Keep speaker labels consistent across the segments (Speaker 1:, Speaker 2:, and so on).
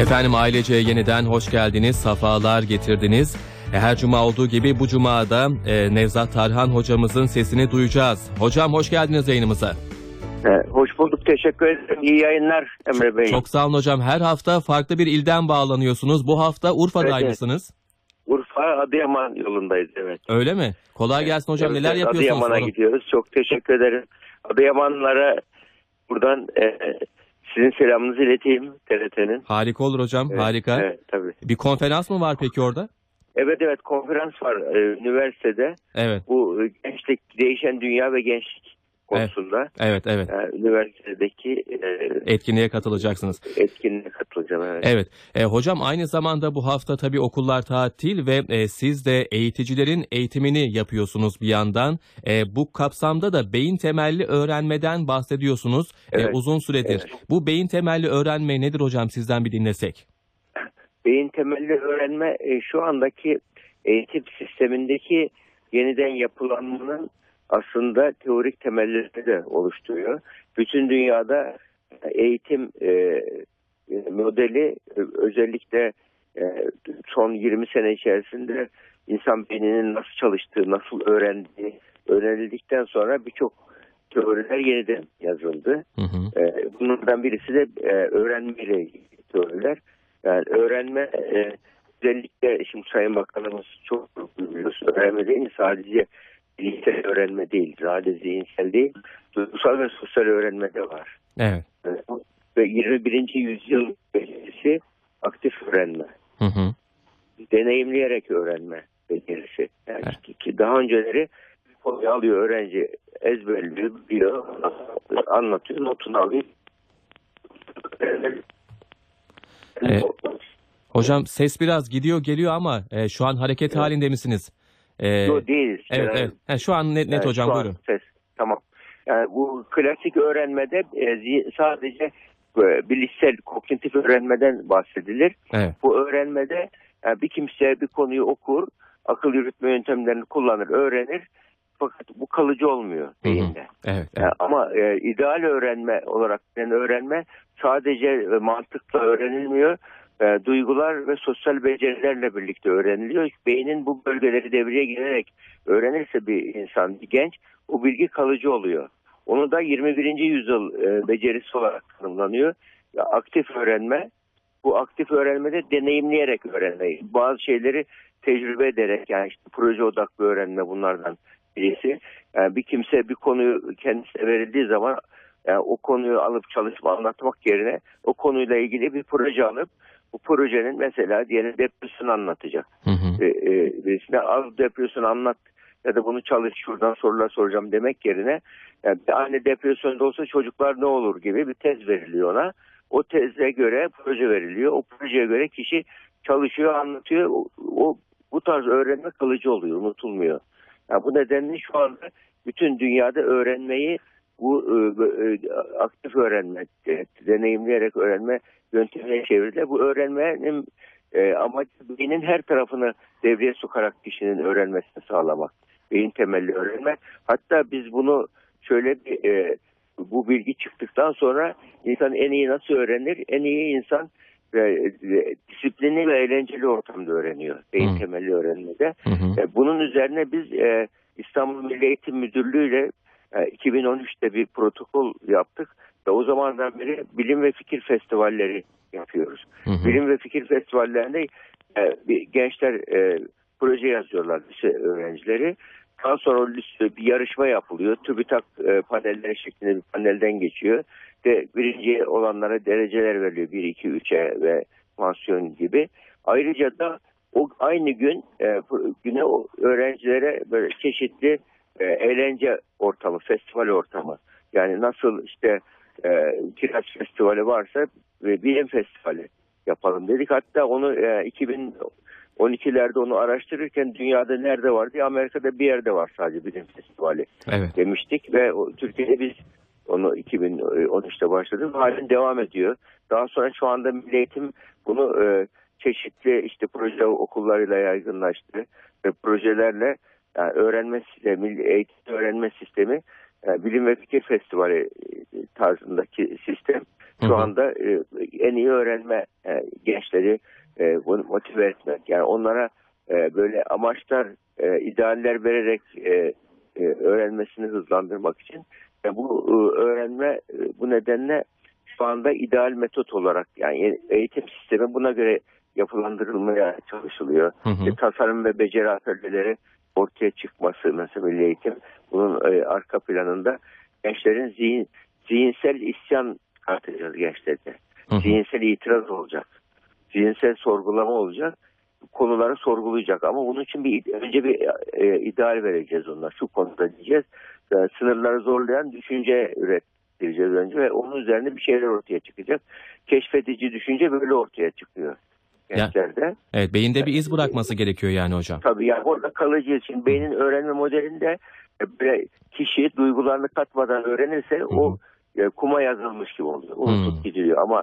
Speaker 1: Efendim ailece yeniden hoş geldiniz, safalar getirdiniz. E, Her cuma olduğu gibi bu cumada e, Nevzat Tarhan hocamızın sesini duyacağız. Hocam hoş geldiniz yayınımıza.
Speaker 2: Ee, hoş bulduk. Teşekkür ederim. İyi yayınlar Emre Bey.
Speaker 1: Çok sağ olun hocam. Her hafta farklı bir ilden bağlanıyorsunuz. Bu hafta Urfa'daymışsınız.
Speaker 2: Urfa Adıyaman yolundayız evet.
Speaker 1: Öyle mi? Kolay gelsin hocam.
Speaker 2: Evet,
Speaker 1: Neler yapıyorsunuz?
Speaker 2: Adıyaman'a gidiyoruz. Çok teşekkür ederim. Adıyamanlara buradan e, sizin selamınızı ileteyim TRT'nin.
Speaker 1: Harika olur hocam.
Speaker 2: Evet,
Speaker 1: Harika.
Speaker 2: Evet tabii.
Speaker 1: Bir konferans mı var peki orada?
Speaker 2: Evet evet konferans var e, üniversitede.
Speaker 1: Evet.
Speaker 2: Bu e, gençlik, değişen dünya ve gençlik konusunda.
Speaker 1: Evet, evet.
Speaker 2: e, üniversitedeki e,
Speaker 1: Etkinliğe katılacaksınız.
Speaker 2: etkinliğe katılacağım. Evet.
Speaker 1: Evet. E, hocam aynı zamanda bu hafta tabii okullar tatil ve e, siz de eğiticilerin eğitimini yapıyorsunuz bir yandan. E, bu kapsamda da beyin temelli öğrenmeden bahsediyorsunuz e,
Speaker 2: Evet.
Speaker 1: uzun süredir.
Speaker 2: Evet.
Speaker 1: Bu beyin temelli öğrenme nedir hocam sizden bir dinlesek?
Speaker 2: Beyin temelli öğrenme e, şu andaki eğitim sistemindeki yeniden yapılanmanın aslında teorik temellerini de oluşturuyor. Bütün dünyada eğitim e, e, modeli e, özellikle e, son 20 sene içerisinde insan beyninin nasıl çalıştığı, nasıl öğrendiği öğrenildikten sonra birçok teoriler yeniden yazıldı.
Speaker 1: Hı hı.
Speaker 2: Ee, bunlardan birisi de e, öğrenmeyle ilgili teoriler. Yani öğrenme e, özellikle şimdi Sayın Bakanımız çok biliyorsun öğrenme değil? Sadece bilgisayar öğrenme değil, sadece zihinsel değil, duygusal ve sosyal öğrenme de var.
Speaker 1: Evet.
Speaker 2: Ve 21. yüzyıl becerisi aktif öğrenme,
Speaker 1: Hı hı.
Speaker 2: deneyimleyerek öğrenme becerisi. Yani
Speaker 1: Evet.
Speaker 2: ki, daha önceleri bir konuyu alıyor öğrenci ezberliyor, biliyor, anlatıyor, notunu alıyor.
Speaker 1: Evet. Hocam ses biraz gidiyor geliyor ama e, şu an hareket
Speaker 2: Evet.
Speaker 1: halinde misiniz? E,
Speaker 2: Yok değiliz.
Speaker 1: evet
Speaker 2: Yani-
Speaker 1: evet. Ha, şu an net, net hocam
Speaker 2: şu
Speaker 1: buyurun.
Speaker 2: Ses. Tamam. Yani bu klasik öğrenmede e, sadece e, bilişsel, kognitif öğrenmeden bahsedilir.
Speaker 1: Evet.
Speaker 2: Bu öğrenmede yani bir kimse bir konuyu okur, akıl yürütme yöntemlerini kullanır, öğrenir. Fakat bu kalıcı olmuyor beyinde.
Speaker 1: Evet. evet.
Speaker 2: Ama e, ideal öğrenme olarak yani öğrenme sadece e, mantıkla öğrenilmiyor. E, duygular ve sosyal becerilerle birlikte öğreniliyor. Beynin bu bölgeleri devreye girerek öğrenirse bir insan, bir genç bu bilgi kalıcı oluyor. Onu da 21. yüzyıl e, becerisi olarak tanımlanıyor. Ya, aktif öğrenme, bu aktif öğrenmede deneyimleyerek öğrenme. Bazı şeyleri tecrübe ederek yani işte proje odaklı öğrenme bunlardan birisi. Yani bir kimse bir konuyu kendisine verildiği zaman yani o konuyu alıp çalışma anlatmak yerine o konuyla ilgili bir proje alıp bu projenin mesela diyelim depresyonu anlatacak.
Speaker 1: Hı hı.
Speaker 2: E, e, birisine al depresyonu anlat ya da bunu çalış şuradan sorular soracağım demek yerine yani anne depresyonda olsa çocuklar ne olur gibi bir tez veriliyor ona. O teze göre proje veriliyor. O projeye göre kişi çalışıyor, anlatıyor. O, o bu tarz öğrenme kalıcı oluyor, unutulmuyor. Yani bu nedenle şu anda bütün dünyada öğrenmeyi bu e, e, aktif öğrenme, e, deneyimleyerek öğrenme yöntemine çevirdi. Bu öğrenmenin e, amacı beynin her tarafını devreye sokarak kişinin öğrenmesini sağlamak. Beyin temelli öğrenme. Hatta biz bunu şöyle bir e, bu bilgi çıktıktan sonra insan en iyi nasıl öğrenir? En iyi insan e, e, disiplinli ve eğlenceli ortamda öğreniyor. Beyin
Speaker 1: Hı.
Speaker 2: temelli öğrenmede.
Speaker 1: Hı hı.
Speaker 2: Bunun üzerine biz e, İstanbul Milli Eğitim Müdürlüğü ile 2013'te bir protokol yaptık ve o zamandan beri bilim ve fikir festivalleri yapıyoruz.
Speaker 1: Hı hı.
Speaker 2: Bilim ve fikir festivallerinde e, bir gençler e, proje yazıyorlar lise öğrencileri. Daha sonra o lise, bir yarışma yapılıyor. TÜBİTAK e, panelleri şeklinde bir panelden geçiyor. Ve birinci olanlara dereceler veriliyor. 1, 2, 3'e ve mansiyon gibi. Ayrıca da o aynı gün e, güne öğrencilere böyle çeşitli e, eğlence ortamı, festival ortamı. Yani nasıl işte e, kiraz festivali varsa ve bilim festivali yapalım dedik. Hatta onu e, 2012'lerde onu araştırırken dünyada nerede var diye Amerika'da bir yerde var sadece bilim festivali
Speaker 1: Evet.
Speaker 2: demiştik ve o, Türkiye'de biz onu 2013'te başladık. Halen devam ediyor. Daha sonra şu anda Milli Eğitim bunu e, çeşitli işte proje okullarıyla yaygınlaştı ve projelerle yani öğrenme sistemi, eğitim öğrenme sistemi e, bilim ve fikir festivali e, tarzındaki sistem Şu
Speaker 1: hı.
Speaker 2: anda e, en iyi öğrenme gençleri bunu motive etmek. Yani onlara böyle amaçlar, idealler vererek öğrenmesini hızlandırmak için ve bu öğrenme bu nedenle şu anda ideal metot olarak yani eğitim sistemi buna göre yapılandırılmaya çalışılıyor.
Speaker 1: Hı hı.
Speaker 2: İşte tasarım ve beceri atölyeleri ortaya çıkması mesela milli eğitim bunun e, arka planında gençlerin zihin, zihinsel isyan artıracağız gençlerde. Zihinsel itiraz olacak. Zihinsel sorgulama olacak. Konuları sorgulayacak ama bunun için bir önce bir e, ideal vereceğiz onlar. Şu konuda diyeceğiz. E, sınırları zorlayan düşünce ürettireceğiz önce ve onun üzerine bir şeyler ortaya çıkacak. Keşfedici düşünce böyle ortaya çıkıyor gençlerde.
Speaker 1: Evet, beyinde bir iz bırakması gerekiyor yani hocam.
Speaker 2: Tabii yani orada kalıcı için beynin öğrenme modelinde e, kişi duygularını katmadan öğrenirse o e, kuma yazılmış gibi oluyor. Unutup
Speaker 1: Hı.
Speaker 2: gidiyor ama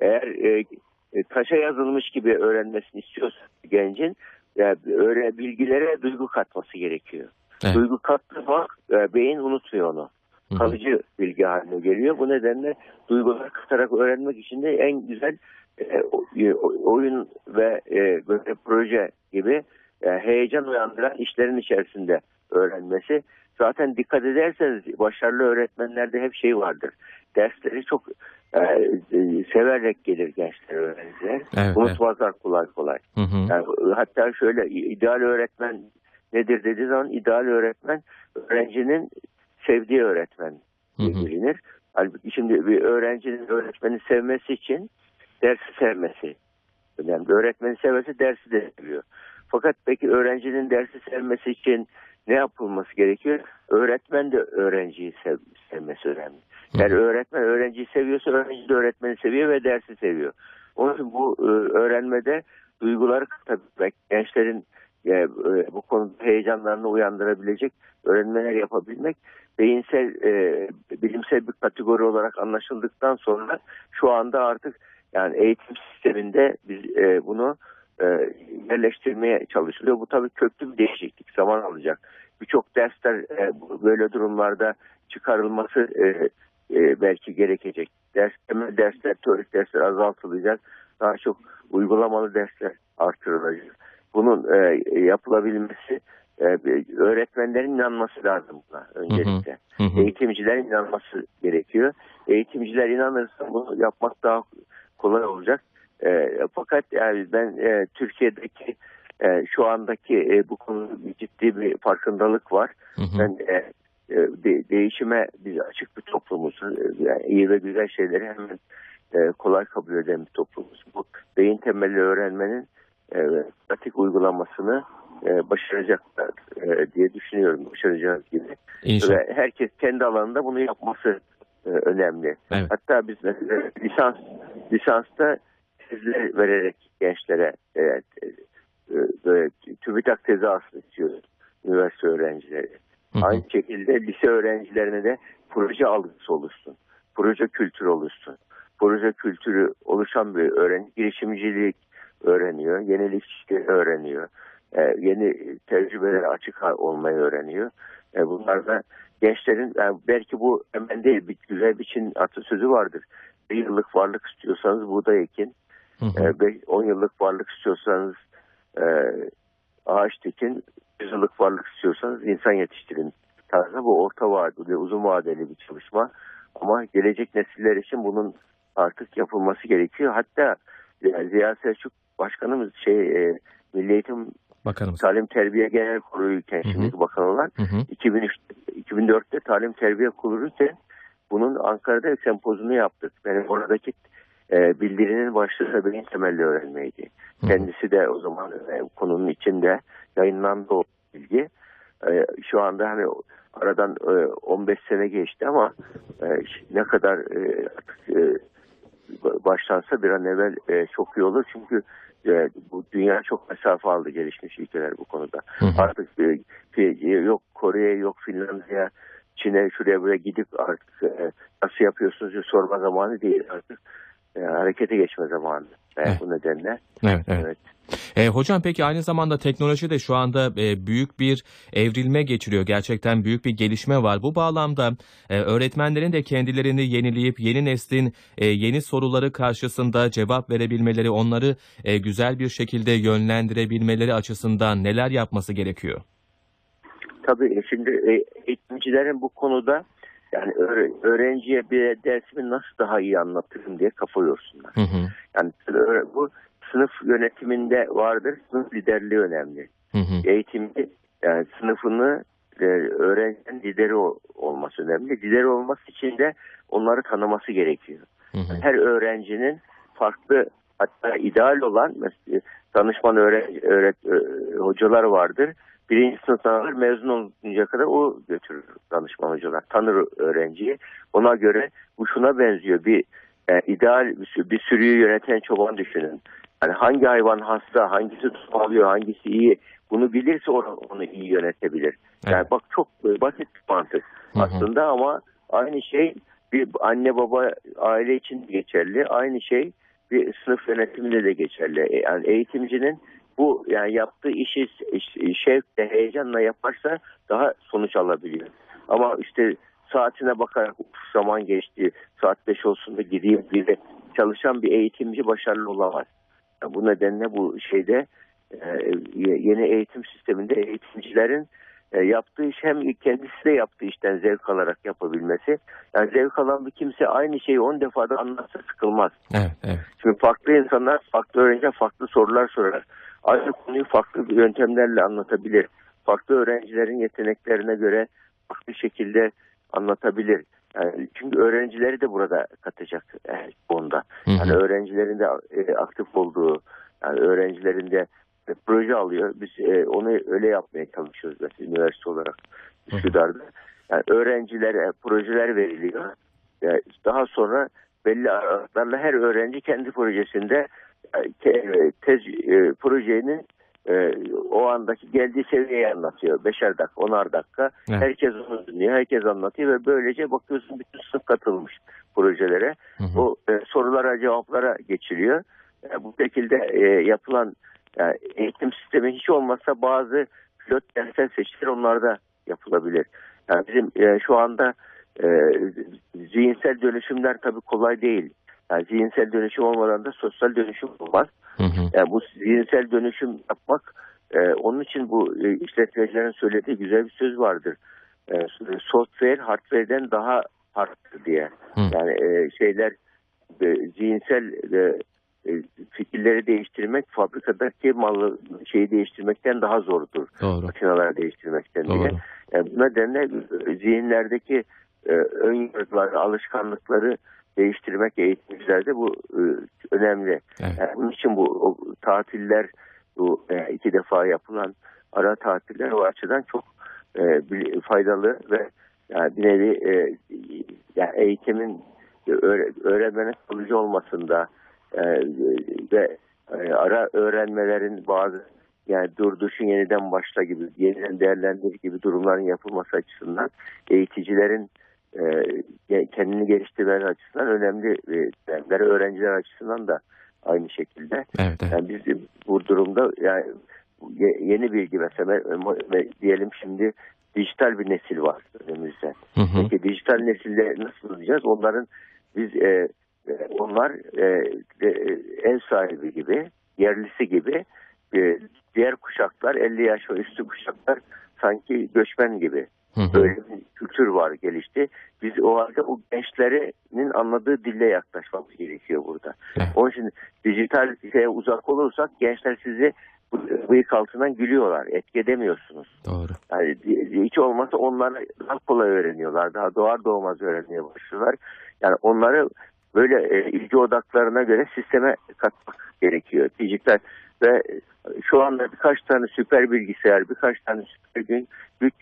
Speaker 2: eğer e, e, taşa yazılmış gibi öğrenmesini istiyorsa gencin yani öğren bilgilere duygu katması gerekiyor.
Speaker 1: Evet.
Speaker 2: Duygu kattığı bak e, beyin unutmuyor onu. Kalıcı bilgi haline geliyor. Bu nedenle duyguları katarak öğrenmek için de en güzel e, e, oyun ve e, böyle proje gibi e, heyecan uyandıran işlerin içerisinde öğrenmesi. Zaten dikkat ederseniz başarılı öğretmenlerde hep şey vardır. Dersleri çok e, severek gelir gençler öğrenciler.
Speaker 1: Evet, evet.
Speaker 2: Unutmazlar kolay kolay.
Speaker 1: Hı hı.
Speaker 2: Yani hatta şöyle ideal öğretmen nedir dediği zaman ideal öğretmen öğrencinin sevdiği öğretmen bilinir. Halbuki şimdi bir öğrencinin öğretmeni sevmesi için dersi sevmesi önemli. Öğretmeni severse dersi de seviyor. Fakat peki öğrencinin dersi sevmesi için ne yapılması gerekiyor? Öğretmen de öğrenciyi sev, sevmesi önemli. Yani öğretmen öğrenciyi seviyorsa öğrenci de öğretmeni seviyor ve dersi seviyor. Onun için bu e, öğrenmede duyguları katabilmek, gençlerin e, e, bu konuda heyecanlarını uyandırabilecek öğrenmeler yapabilmek beyinsel, e, bilimsel bir kategori olarak anlaşıldıktan sonra şu anda artık yani eğitim sisteminde biz e, bunu e, yerleştirmeye çalışılıyor. Bu tabii köklü bir değişiklik, zaman alacak. Birçok dersler e, böyle durumlarda çıkarılması e, e, belki gerekecek. Ders, temel dersler, teorik dersler azaltılacak. Daha çok uygulamalı dersler artırılacak. Bunun e, yapılabilmesi e, öğretmenlerin inanması lazım buna öncelikle.
Speaker 1: Hı hı.
Speaker 2: Eğitimcilerin inanması gerekiyor. Eğitimciler inanırsa bunu yapmak daha kolay olacak. E, fakat yani ben e, Türkiye'deki e, şu andaki e, bu konuda ciddi bir farkındalık var.
Speaker 1: Hı hı.
Speaker 2: Ben e, e, de- değişime biz açık bir toplumuz. E, Yani iyi ve güzel şeyleri hemen e, kolay kabul eden bir toplumuz. Bu beyin temelli öğrenmenin e, pratik uygulamasını e, başaracaklar e, diye düşünüyorum. Başaracağız gibi.
Speaker 1: İnşallah.
Speaker 2: Ve herkes kendi alanında bunu yapması e, önemli.
Speaker 1: Evet.
Speaker 2: Hatta biz mesela lisans lisansta tezler vererek gençlere e, e, böyle TÜBİTAK tezi istiyoruz üniversite öğrencileri.
Speaker 1: Hı hı.
Speaker 2: Aynı şekilde lise öğrencilerine de proje algısı oluşsun. Proje kültürü oluşsun. Proje kültürü oluşan bir öğrenci girişimcilik öğreniyor. Yenilikçi öğreniyor. e, yeni tecrübelere açık olmayı öğreniyor. E, bunlar da gençlerin yani belki bu hemen değil bir güzel bir Çin atasözü vardır. Bir yıllık varlık istiyorsanız buğday ekin.
Speaker 1: Hı hı.
Speaker 2: 10 yıllık varlık istiyorsanız e, ağaç dikin. 100 yıllık varlık istiyorsanız insan yetiştirin. Tarzı bu orta vadeli, uzun vadeli bir çalışma. Ama gelecek nesiller için bunun artık yapılması gerekiyor. Hatta e, Ziya Selçuk Başkanımız şey e, Milli Eğitim
Speaker 1: Bakanımız.
Speaker 2: Talim Terbiye Genel Kurulu'yken şimdiki bakan olan
Speaker 1: Hı hı.
Speaker 2: 2003, 2004'te Talim Terbiye kurulurken bunun Ankara'da sempozyumu yaptık. Benim oradaki e, bildirinin başlığı da beyin temelli öğrenmeydi.
Speaker 1: Hı.
Speaker 2: Kendisi de o zaman e, konunun içinde yayınlandı o bilgi. E, şu anda hani aradan e, 15 sene geçti ama e, ne kadar e, e, başlansa bir an evvel e, çok iyi olur. Çünkü e, bu dünya çok mesafe aldı gelişmiş ülkeler bu konuda.
Speaker 1: Hı hı.
Speaker 2: Artık e, yok Kore'ye yok Finlandiya Çin'e şuraya buraya gidip artık e, nasıl yapıyorsunuz diye sorma zamanı değil artık. e, harekete geçme zamanı. E,
Speaker 1: Evet.
Speaker 2: Bu nedenle
Speaker 1: Evet, evet.
Speaker 2: evet.
Speaker 1: E, hocam peki aynı zamanda teknoloji de şu anda e, büyük bir evrilme geçiriyor. Gerçekten büyük bir gelişme var. Bu bağlamda e, öğretmenlerin de kendilerini yenileyip yeni neslin e, yeni soruları karşısında cevap verebilmeleri, onları e, güzel bir şekilde yönlendirebilmeleri açısından neler yapması gerekiyor?
Speaker 2: Tabii şimdi e, eğitimcilerin bu konuda yani öğre- öğrenciye bir dersimi nasıl daha iyi anlatırım diye kafa yorsunlar.
Speaker 1: Hı hı.
Speaker 2: Yani bu sınıf yönetiminde vardır. Sınıf liderliği önemli.
Speaker 1: Hı hı.
Speaker 2: Eğitimci yani sınıfını e, öğrencinin lideri olması önemli. Lideri olması için de onları tanıması gerekiyor.
Speaker 1: Hı hı.
Speaker 2: Her öğrencinin farklı hatta ideal olan danışman öğren, öğret, hocalar vardır. Birinci sınıftan alır mezun oluncaya kadar o götürür danışman hocalar. Tanır öğrenciyi. Ona göre bu şuna benziyor. Bir e, ideal bir, bir sürüyü yöneten çoban düşünün. Yani hangi hayvan hasta, hangisi tutuklıyor, hangisi iyi bunu bilirse onu, onu iyi yönetebilir. Yani
Speaker 1: Evet.
Speaker 2: bak çok basit bir mantık
Speaker 1: Hı hı.
Speaker 2: aslında ama aynı şey bir anne baba aile için geçerli. Aynı şey bir sınıf yönetiminde de geçerli. E, Yani eğitimcinin bu yani yaptığı işi iş- şevkle, heyecanla yaparsa daha sonuç alabiliyor. Ama işte saatine bakarak "Uf, zaman geçti, saat 5 olsun da gideyim gibi çalışan bir eğitimci başarılı olamaz. Yani bu nedenle bu şeyde e, ye- yeni eğitim sisteminde eğitimcilerin e, yaptığı iş hem kendisi de yaptığı işten zevk alarak yapabilmesi. Yani zevk alan bir kimse aynı şeyi 10 defa da anlatsa sıkılmaz.
Speaker 1: Evet, evet.
Speaker 2: Şimdi farklı insanlar, farklı öğrenciler farklı sorular sorar. Aynı konuyu farklı yöntemlerle anlatabilir. Farklı öğrencilerin yeteneklerine göre farklı şekilde anlatabilir. Yani çünkü öğrencileri de burada katacak e, konuda. Yani
Speaker 1: hı.
Speaker 2: öğrencilerin de e, aktif olduğu, yani öğrencilerin de e, proje alıyor. Biz e, onu öyle yapmaya çalışıyoruz mesela üniversite olarak. Üsküdar'da. Yani öğrencilere projeler veriliyor. Daha sonra belli aralıklarla her öğrenci kendi projesinde tez e, projenin e, o andaki geldiği seviyeyi anlatıyor. Beşer dakika, onar dakika.
Speaker 1: Evet.
Speaker 2: Herkes onu dinliyor, herkes anlatıyor ve böylece bakıyorsun bütün sınıf katılmış projelere.
Speaker 1: Hı hı.
Speaker 2: O e, sorulara, cevaplara geçiliyor. E, bu şekilde e, yapılan yani eğitim sistemi hiç olmazsa bazı pilot dersler seçilir, onlar da yapılabilir. Yani bizim e, şu anda e, zihinsel dönüşümler tabii kolay değil. Yani zihinsel dönüşüm olmadan da sosyal dönüşüm olmaz.
Speaker 1: Hı hı.
Speaker 2: Yani bu zihinsel dönüşüm yapmak e, onun için bu e, işletmecilerin söylediği güzel bir söz vardır. E, software hardware'den daha harddır diye.
Speaker 1: Hı.
Speaker 2: Yani e, şeyler e, zihinsel e, e, fikirleri değiştirmek fabrikadaki malı şeyi değiştirmekten daha zordur.
Speaker 1: Doğru.
Speaker 2: Makineleri değiştirmekten diye.
Speaker 1: Doğru.
Speaker 2: Yani bu nedenle e, zihinlerdeki e, ön yargıları, alışkanlıkları değiştirmek eğitimcilerde bu e, önemli.
Speaker 1: Evet.
Speaker 2: Yani bunun için bu o, tatiller, bu e, iki defa yapılan ara tatiller o açıdan çok e, faydalı ve yani bir nevi e, yani eğitimin öğre, öğrenmenin kalıcı olmasında e, ve e, ara öğrenmelerin bazı yani dur düşün yeniden başla gibi yeniden değerlendir gibi durumların yapılması açısından eğiticilerin e, kendini geliştirmeleri açısından önemli e, dersler, öğrenciler açısından da aynı şekilde.
Speaker 1: Evet, evet.
Speaker 2: Yani biz bu durumda yani ye- yeni bilgi mesela ve diyelim şimdi dijital bir nesil var önümüzde.
Speaker 1: Hı hı.
Speaker 2: Peki dijital nesille nasıl olacağız? Onların biz e, e, onlar e, e, ev sahibi gibi, yerlisi gibi e, diğer kuşaklar 50 yaş ve üstü kuşaklar sanki göçmen gibi. Böyle bir kültür var gelişti. Biz o halde o gençlerinin anladığı dille yaklaşmamız gerekiyor burada.
Speaker 1: Evet.
Speaker 2: Onun için dijital şeye uzak olursak gençler sizi bu- bıyık altından gülüyorlar. Etki edemiyorsunuz.
Speaker 1: Doğru.
Speaker 2: Yani hiç olmazsa onlar daha kolay öğreniyorlar. Daha doğar doğmaz öğrenmeye başlıyorlar. Yani onları böyle e, ilgi odaklarına göre sisteme katmak gerekiyor. Dijital ve şu anda birkaç tane süper bilgisayar, birkaç tane süper gün güç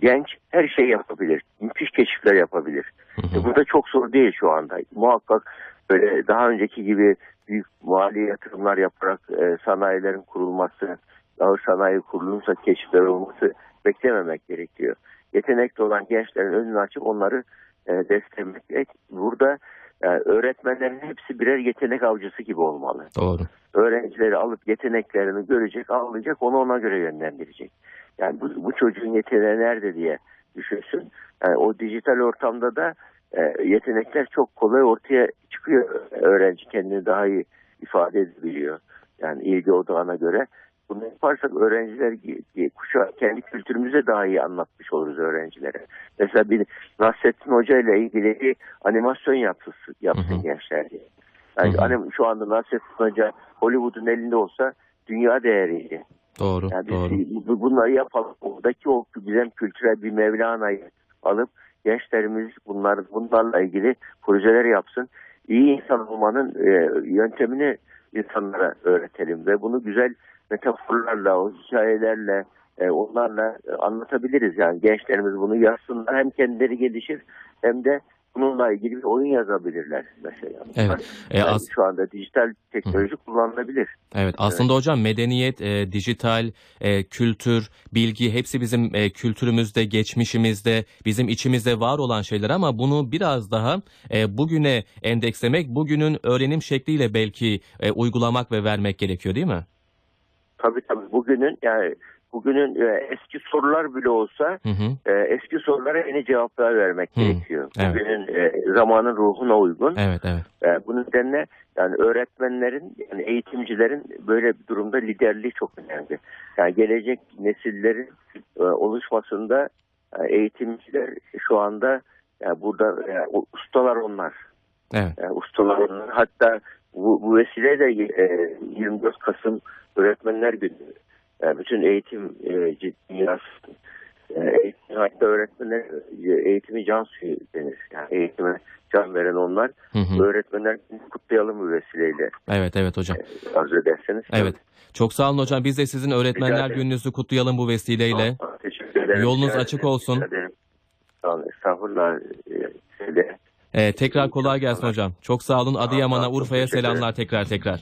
Speaker 2: genç her şey yapabilir. Müthiş keşifler yapabilir.
Speaker 1: Hı
Speaker 2: E,
Speaker 1: hı.
Speaker 2: bu da çok zor değil şu anda. Muhakkak böyle daha önceki gibi büyük mali yatırımlar yaparak e, sanayilerin kurulması, ağır sanayi kurulursa keşifler olması beklememek gerekiyor. Yetenekli olan gençlerin önünü açıp onları e, desteklemek. Burada Yani öğretmenlerin hepsi birer yetenek avcısı gibi olmalı.
Speaker 1: Doğru.
Speaker 2: Öğrencileri alıp yeteneklerini görecek, anlayacak, onu ona göre yönlendirecek. Yani bu, bu çocuğun yeteneği nerede diye düşünsün. Yani o dijital ortamda da e, yetenekler çok kolay ortaya çıkıyor. Öğrenci kendini daha iyi ifade edebiliyor. Yani ilgi odağına göre. Bunu yaparsak öğrenciler kuşa kendi kültürümüze daha iyi anlatmış oluruz öğrencilere. Mesela bir Nasrettin Hoca ile ilgili bir animasyon yapsın, yapsın gençler diye. Yani hani şu anda Nasrettin Hoca Hollywood'un elinde olsa dünya değeriydi.
Speaker 1: Doğru.
Speaker 2: Yani biz
Speaker 1: Doğru.
Speaker 2: bu- bunları yapalım. Oradaki o güzel kültürel bir Mevlana'yı alıp gençlerimiz bunlar bunlarla ilgili projeler yapsın. İyi insan olmanın e, yöntemini insanlara öğretelim ve bunu güzel metaforlarla, o hikayelerle, e, onlarla e, anlatabiliriz. Yani gençlerimiz bunu yazsınlar hem kendileri gelişir hem de bununla ilgili bir oyun yazabilirler mesela.
Speaker 1: Evet. E,
Speaker 2: Yani
Speaker 1: as-
Speaker 2: şu anda dijital teknoloji kullanılabilir.
Speaker 1: Evet aslında hocam medeniyet, e, dijital, e, kültür, bilgi hepsi bizim e, kültürümüzde, geçmişimizde, bizim içimizde var olan şeyler ama bunu biraz daha e, bugüne endekslemek, bugünün öğrenim şekliyle belki e, uygulamak ve vermek gerekiyor değil mi?
Speaker 2: Tabii tabii bugünün yani bugünün e, eski sorular bile olsa
Speaker 1: Hı hı.
Speaker 2: e, eski sorulara yeni cevaplar vermek
Speaker 1: Hı,
Speaker 2: gerekiyor.
Speaker 1: evet.
Speaker 2: Bugünün e, zamanın ruhuna uygun.
Speaker 1: Evet evet.
Speaker 2: E, bu nedenle yani öğretmenlerin yani eğitimcilerin böyle bir durumda liderliği çok önemli. Yani gelecek nesillerin e, oluşmasında e, eğitimciler şu anda yani burada e, ustalar onlar.
Speaker 1: Evet.
Speaker 2: Yani ustalar onlar. Hatta bu, bu vesileyle e, 24 Kasım Öğretmenler Günü. Yani bütün eğitim e, dünyası e, eğitim, hatta öğretmenler e, eğitimi can suyu denir. Yani eğitime can veren onlar.
Speaker 1: Hı hı.
Speaker 2: Öğretmenler kutlayalım bu vesileyle
Speaker 1: Evet evet hocam.
Speaker 2: arzu ederseniz.
Speaker 1: Evet. Çok sağ olun hocam. Biz de sizin öğretmenler gününüzü kutlayalım bu vesileyle.
Speaker 2: Aa, Teşekkür ederim.
Speaker 1: Yolunuz
Speaker 2: Rica
Speaker 1: açık
Speaker 2: ederim.
Speaker 1: olsun.
Speaker 2: Sağ olun. Estağfurullah. E, Öyle.
Speaker 1: E, tekrar kolay gelsin hocam. Çok sağ olun. Adıyaman'a, Urfa'ya selamlar tekrar tekrar.